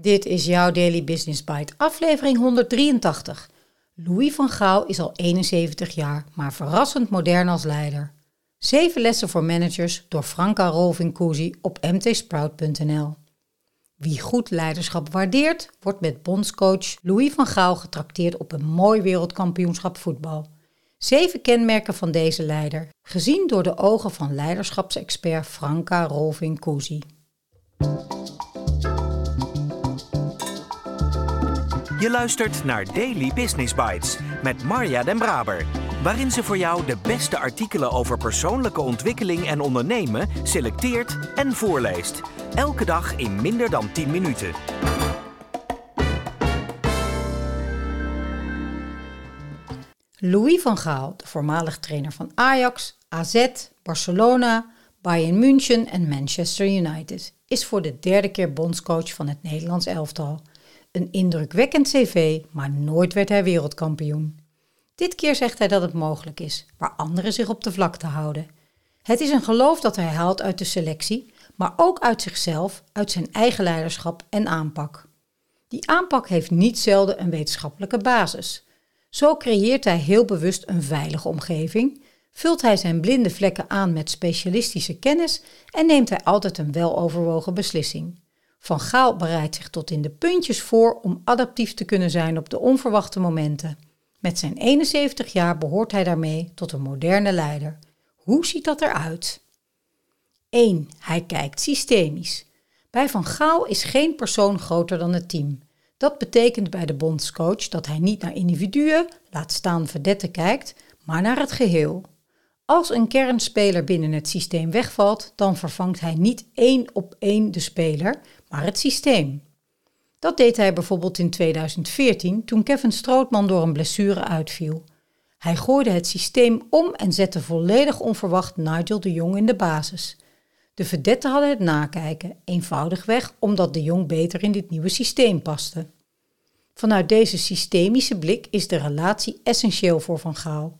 Dit is jouw Daily Business Bite, aflevering 183. Louis van Gaal is al 71 jaar, maar verrassend modern als leider. Zeven lessen voor managers door Franka Rovincusi op mtsprout.nl. Wie goed leiderschap waardeert, wordt met bondscoach Louis van Gaal getrakteerd op een mooi wereldkampioenschap voetbal. Zeven kenmerken van deze leider, gezien door de ogen van leiderschapsexpert Franka Rovincusi. Je luistert naar Daily Business Bites met Marja Den Braber, waarin ze voor jou de beste artikelen over persoonlijke ontwikkeling en ondernemen selecteert en voorleest. Elke dag in minder dan 10 minuten. Louis van Gaal, de voormalig trainer van Ajax, AZ, Barcelona, Bayern München en Manchester United, is voor de derde keer bondscoach van het Nederlands elftal. Een indrukwekkend cv, maar nooit werd hij wereldkampioen. Dit keer zegt hij dat het mogelijk is, waar anderen zich op de vlakte houden. Het is een geloof dat hij haalt uit de selectie, maar ook uit zichzelf, uit zijn eigen leiderschap en aanpak. Die aanpak heeft niet zelden een wetenschappelijke basis. Zo creëert hij heel bewust een veilige omgeving, vult hij zijn blinde vlekken aan met specialistische kennis en neemt hij altijd een weloverwogen beslissing. Van Gaal bereidt zich tot in de puntjes voor om adaptief te kunnen zijn op de onverwachte momenten. Met zijn 71 jaar behoort hij daarmee tot een moderne leider. Hoe ziet dat eruit? 1. Hij kijkt systemisch. Bij Van Gaal is geen persoon groter dan het team. Dat betekent bij de bondscoach dat hij niet naar individuen, laat staan verdetten kijkt, maar naar het geheel. Als een kernspeler binnen het systeem wegvalt, dan vervangt hij niet één op één de speler, maar het systeem. Dat deed hij bijvoorbeeld in 2014 toen Kevin Strootman door een blessure uitviel. Hij gooide het systeem om en zette volledig onverwacht Nigel de Jong in de basis. De verdetten hadden het nakijken, eenvoudigweg omdat de Jong beter in dit nieuwe systeem paste. Vanuit deze systemische blik is de relatie essentieel voor Van Gaal.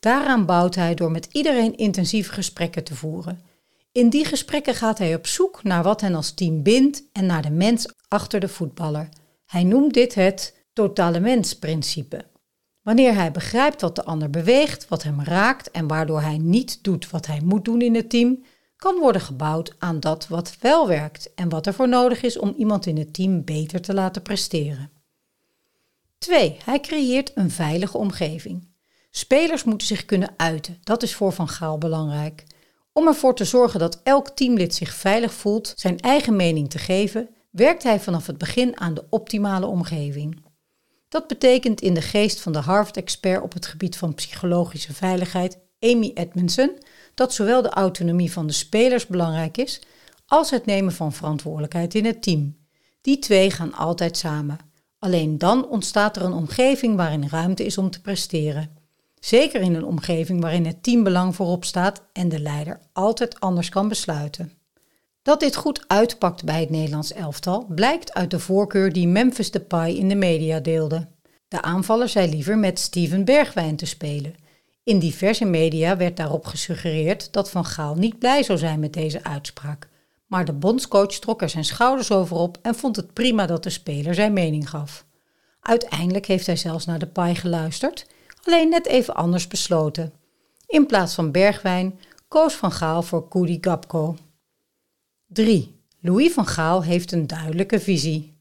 Daaraan bouwt hij door met iedereen intensieve gesprekken te voeren. In die gesprekken gaat hij op zoek naar wat hen als team bindt en naar de mens achter de voetballer. Hij noemt dit het totale mens-principe. Wanneer hij begrijpt wat de ander beweegt, wat hem raakt en waardoor hij niet doet wat hij moet doen in het team, kan worden gebouwd aan dat wat wel werkt en wat ervoor nodig is om iemand in het team beter te laten presteren. 2. Hij creëert een veilige omgeving. Spelers moeten zich kunnen uiten, dat is voor Van Gaal belangrijk. Om ervoor te zorgen dat elk teamlid zich veilig voelt zijn eigen mening te geven, werkt hij vanaf het begin aan de optimale omgeving. Dat betekent in de geest van de Harvard-expert op het gebied van psychologische veiligheid, Amy Edmondson, dat zowel de autonomie van de spelers belangrijk is, als het nemen van verantwoordelijkheid in het team. Die twee gaan altijd samen. Alleen dan ontstaat er een omgeving waarin ruimte is om te presteren. Zeker in een omgeving waarin het teambelang voorop staat en de leider altijd anders kan besluiten. Dat dit goed uitpakt bij het Nederlands elftal blijkt uit de voorkeur die Memphis Depay in de media deelde. De aanvaller zei liever met Steven Bergwijn te spelen. In diverse media werd daarop gesuggereerd dat Van Gaal niet blij zou zijn met deze uitspraak. Maar de bondscoach trok er zijn schouders over op en vond het prima dat de speler zijn mening gaf. Uiteindelijk heeft hij zelfs naar de paai geluisterd alleen net even anders besloten. In plaats van Bergwijn koos Van Gaal voor Koedi Gapko. 3. Louis van Gaal heeft een duidelijke visie.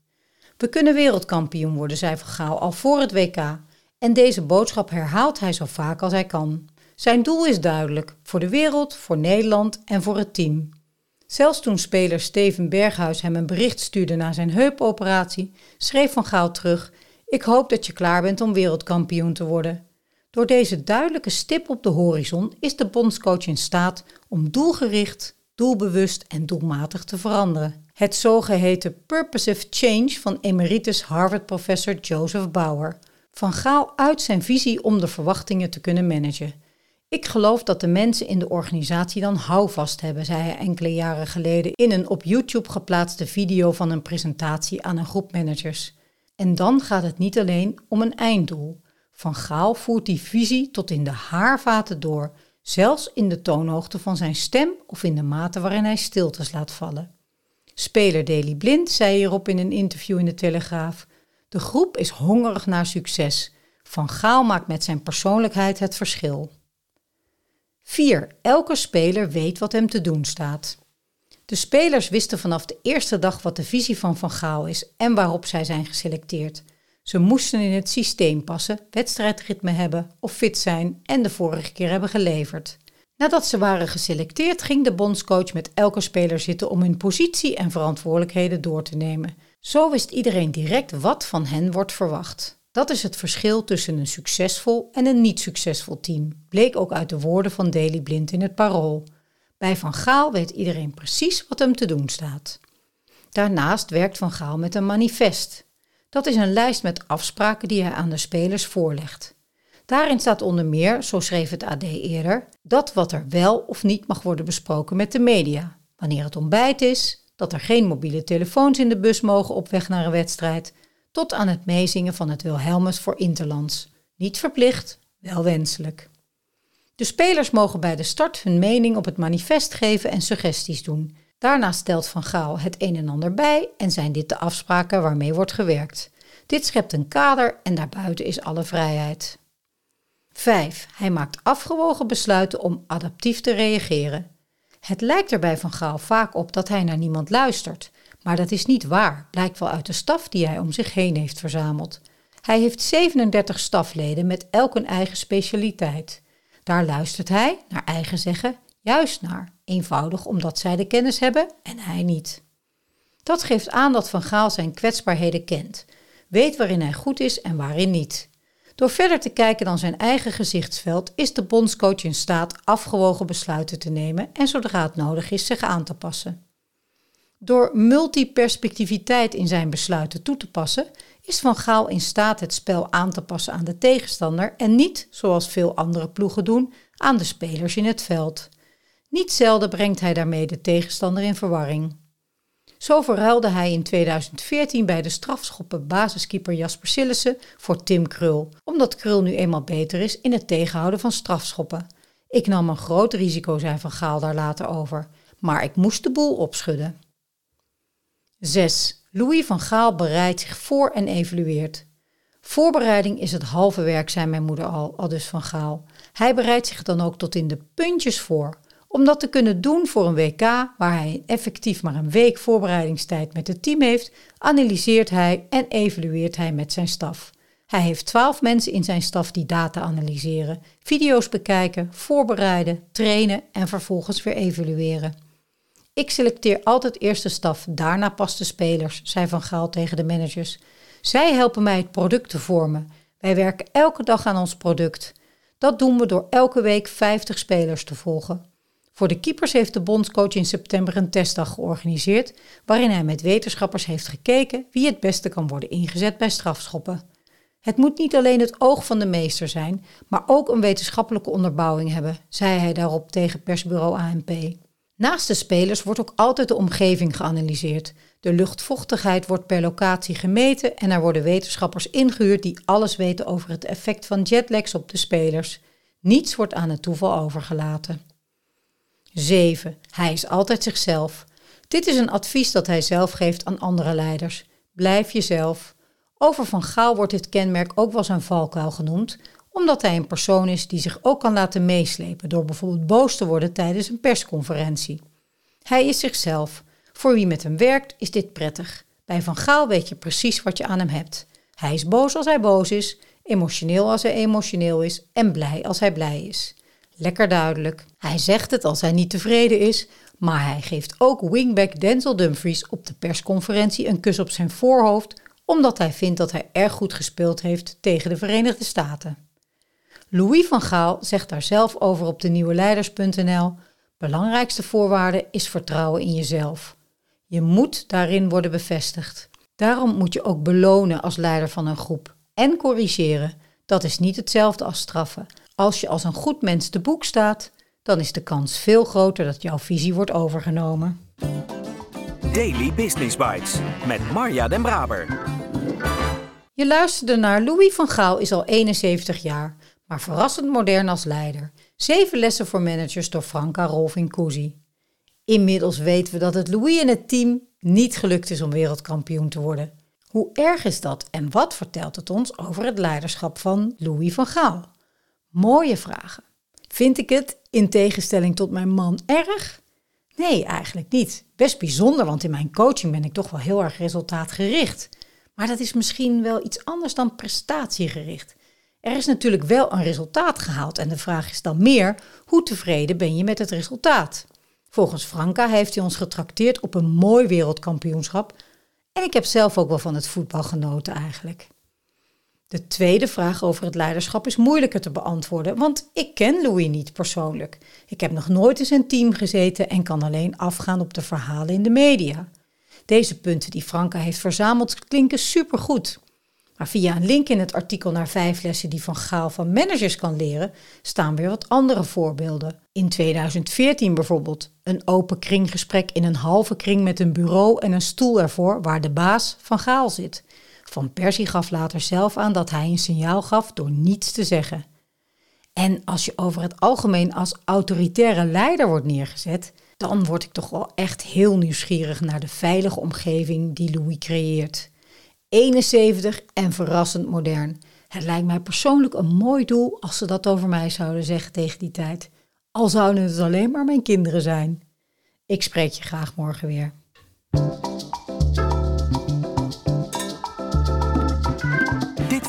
We kunnen wereldkampioen worden, zei Van Gaal al voor het WK. En deze boodschap herhaalt hij zo vaak als hij kan. Zijn doel is duidelijk: voor de wereld, voor Nederland en voor het team. Zelfs toen speler Steven Berghuis hem een bericht stuurde na zijn heupoperatie, schreef Van Gaal terug: Ik hoop dat je klaar bent om wereldkampioen te worden. Door deze duidelijke stip op de horizon is de bondscoach in staat om doelgericht, doelbewust en doelmatig te veranderen. Het zogeheten purposive change van emeritus Harvard-professor Joseph Bauer. Van Gaal uit zijn visie om de verwachtingen te kunnen managen. Ik geloof dat de mensen in de organisatie dan houvast hebben, zei hij enkele jaren geleden in een op YouTube geplaatste video van een presentatie aan een groep managers. En dan gaat het niet alleen om een einddoel. Van Gaal voert die visie tot in de haarvaten door, zelfs in de toonhoogte van zijn stem of in de mate waarin hij stiltes laat vallen. Speler Daley Blind zei hierop in een interview in de Telegraaf: De groep is hongerig naar succes. Van Gaal maakt met zijn persoonlijkheid het verschil. 4. Elke speler weet wat hem te doen staat. De spelers wisten vanaf de eerste dag wat de visie van Van Gaal is en waarop zij zijn geselecteerd. Ze moesten in het systeem passen, wedstrijdritme hebben of fit zijn en de vorige keer hebben geleverd. Nadat ze waren geselecteerd, ging de bondscoach met elke speler zitten om hun positie en verantwoordelijkheden door te nemen. Zo wist iedereen direct wat van hen wordt verwacht. Dat is het verschil tussen een succesvol en een niet succesvol team, bleek ook uit de woorden van Daley Blind in het Parool. Bij Van Gaal weet iedereen precies wat hem te doen staat. Daarnaast werkt Van Gaal met een manifest. Dat is een lijst met afspraken die hij aan de spelers voorlegt. Daarin staat onder meer, zo schreef het AD eerder, dat wat er wel of niet mag worden besproken met de media. Wanneer het ontbijt is, dat er geen mobiele telefoons in de bus mogen op weg naar een wedstrijd, tot aan het meezingen van het Wilhelmus voor Interlands. Niet verplicht, wel wenselijk. De spelers mogen bij de start hun mening op het manifest geven en suggesties doen. Daarna stelt Van Gaal het een en ander bij en zijn dit de afspraken waarmee wordt gewerkt. Dit schept een kader en daarbuiten is alle vrijheid. 5. Hij maakt afgewogen besluiten om adaptief te reageren. Het lijkt er bij Van Gaal vaak op dat hij naar niemand luistert, maar dat is niet waar, blijkt wel uit de staf die hij om zich heen heeft verzameld. Hij heeft 37 stafleden met elk een eigen specialiteit. Daar luistert hij, naar eigen zeggen, juist naar, eenvoudig omdat zij de kennis hebben en hij niet. Dat geeft aan dat Van Gaal zijn kwetsbaarheden kent, weet waarin hij goed is en waarin niet. Door verder te kijken dan zijn eigen gezichtsveld is de bondscoach in staat afgewogen besluiten te nemen en zodra het nodig is zich aan te passen. Door multiperspectiviteit in zijn besluiten toe te passen, is Van Gaal in staat het spel aan te passen aan de tegenstander en niet, zoals veel andere ploegen doen, aan de spelers in het veld. Niet zelden brengt hij daarmee de tegenstander in verwarring. Zo verruilde hij in 2014 bij de strafschoppen basiskeeper Jasper Sillissen voor Tim Krul, omdat Krul nu eenmaal beter is in het tegenhouden van strafschoppen. Ik nam een groot risico, zei Van Gaal daar later over, maar ik moest de boel opschudden. 6. Louis van Gaal bereidt zich voor en evalueert. Voorbereiding is het halve werk, zei mijn moeder al, al dus van Gaal. Hij bereidt zich dan ook tot in de puntjes voor. Om dat te kunnen doen voor een WK, waar hij effectief maar een week voorbereidingstijd met het team heeft, analyseert hij en evalueert hij met zijn staf. Hij heeft twaalf mensen in zijn staf die data analyseren, video's bekijken, voorbereiden, trainen en vervolgens weer evalueren. Ik selecteer altijd eerst de staf, daarna pas de spelers, zei Van Gaal tegen de managers. Zij helpen mij het product te vormen. Wij werken elke dag aan ons product. Dat doen we door elke week 50 spelers te volgen. Voor de keepers heeft de bondscoach in september een testdag georganiseerd, waarin hij met wetenschappers heeft gekeken wie het beste kan worden ingezet bij strafschoppen. Het moet niet alleen het oog van de meester zijn, maar ook een wetenschappelijke onderbouwing hebben, zei hij daarop tegen persbureau ANP. Naast de spelers wordt ook altijd de omgeving geanalyseerd. De luchtvochtigheid wordt per locatie gemeten en er worden wetenschappers ingehuurd die alles weten over het effect van jetlags op de spelers. Niets wordt aan het toeval overgelaten. 7. Hij is altijd zichzelf. Dit is een advies dat hij zelf geeft aan andere leiders. Blijf jezelf. Over Van Gaal wordt dit kenmerk ook wel zijn valkuil genoemd, omdat hij een persoon is die zich ook kan laten meeslepen door bijvoorbeeld boos te worden tijdens een persconferentie. Hij is zichzelf. Voor wie met hem werkt is dit prettig. Bij Van Gaal weet je precies wat je aan hem hebt. Hij is boos als hij boos is, emotioneel als hij emotioneel is en blij als hij blij is. Lekker duidelijk. Hij zegt het als hij niet tevreden is, maar hij geeft ook wingback Denzel Dumfries op de persconferentie een kus op zijn voorhoofd, omdat hij vindt dat hij erg goed gespeeld heeft tegen de Verenigde Staten. Louis van Gaal zegt daar zelf over op de nieuweleiders.nl: Belangrijkste voorwaarde is vertrouwen in jezelf. Je moet daarin worden bevestigd. Daarom moet je ook belonen als leider van een groep en corrigeren. Dat is niet hetzelfde als straffen. Als je als een goed mens te boek staat, dan is de kans veel groter dat jouw visie wordt overgenomen. Daily Business Bites met Marja Den Braber. Je luisterde naar Louis van Gaal is al 71 jaar maar verrassend modern als leider. Zeven lessen voor managers door Franka Rolfing Cusi. Inmiddels weten we dat het Louis en het team niet gelukt is om wereldkampioen te worden. Hoe erg is dat en wat vertelt het ons over het leiderschap van Louis van Gaal? Mooie vragen. Vind ik het, in tegenstelling tot mijn man, erg? Nee, eigenlijk niet. Best bijzonder, want in mijn coaching ben ik toch wel heel erg resultaatgericht. Maar dat is misschien wel iets anders dan prestatiegericht. Er is natuurlijk wel een resultaat gehaald en de vraag is dan meer: hoe tevreden ben je met het resultaat? Volgens Franka heeft hij ons getrakteerd op een mooi wereldkampioenschap. En ik heb zelf ook wel van het voetbal genoten eigenlijk. De tweede vraag over het leiderschap is moeilijker te beantwoorden, want ik ken Louis niet persoonlijk. Ik heb nog nooit in zijn team gezeten en kan alleen afgaan op de verhalen in de media. Deze punten die Franka heeft verzameld klinken supergoed. Maar via een link in het artikel naar vijf lessen die Van Gaal van managers kan leren, staan weer wat andere voorbeelden. In 2014 bijvoorbeeld een open kringgesprek in een halve kring met een bureau en een stoel ervoor waar de baas Van Gaal zit. Van Persie gaf later zelf aan dat hij een signaal gaf door niets te zeggen. En als je over het algemeen als autoritaire leider wordt neergezet, dan word ik toch wel echt heel nieuwsgierig naar de veilige omgeving die Louis creëert. 71 en verrassend modern. Het lijkt mij persoonlijk een mooi doel als ze dat over mij zouden zeggen tegen die tijd. Al zouden het alleen maar mijn kinderen zijn. Ik spreek je graag morgen weer.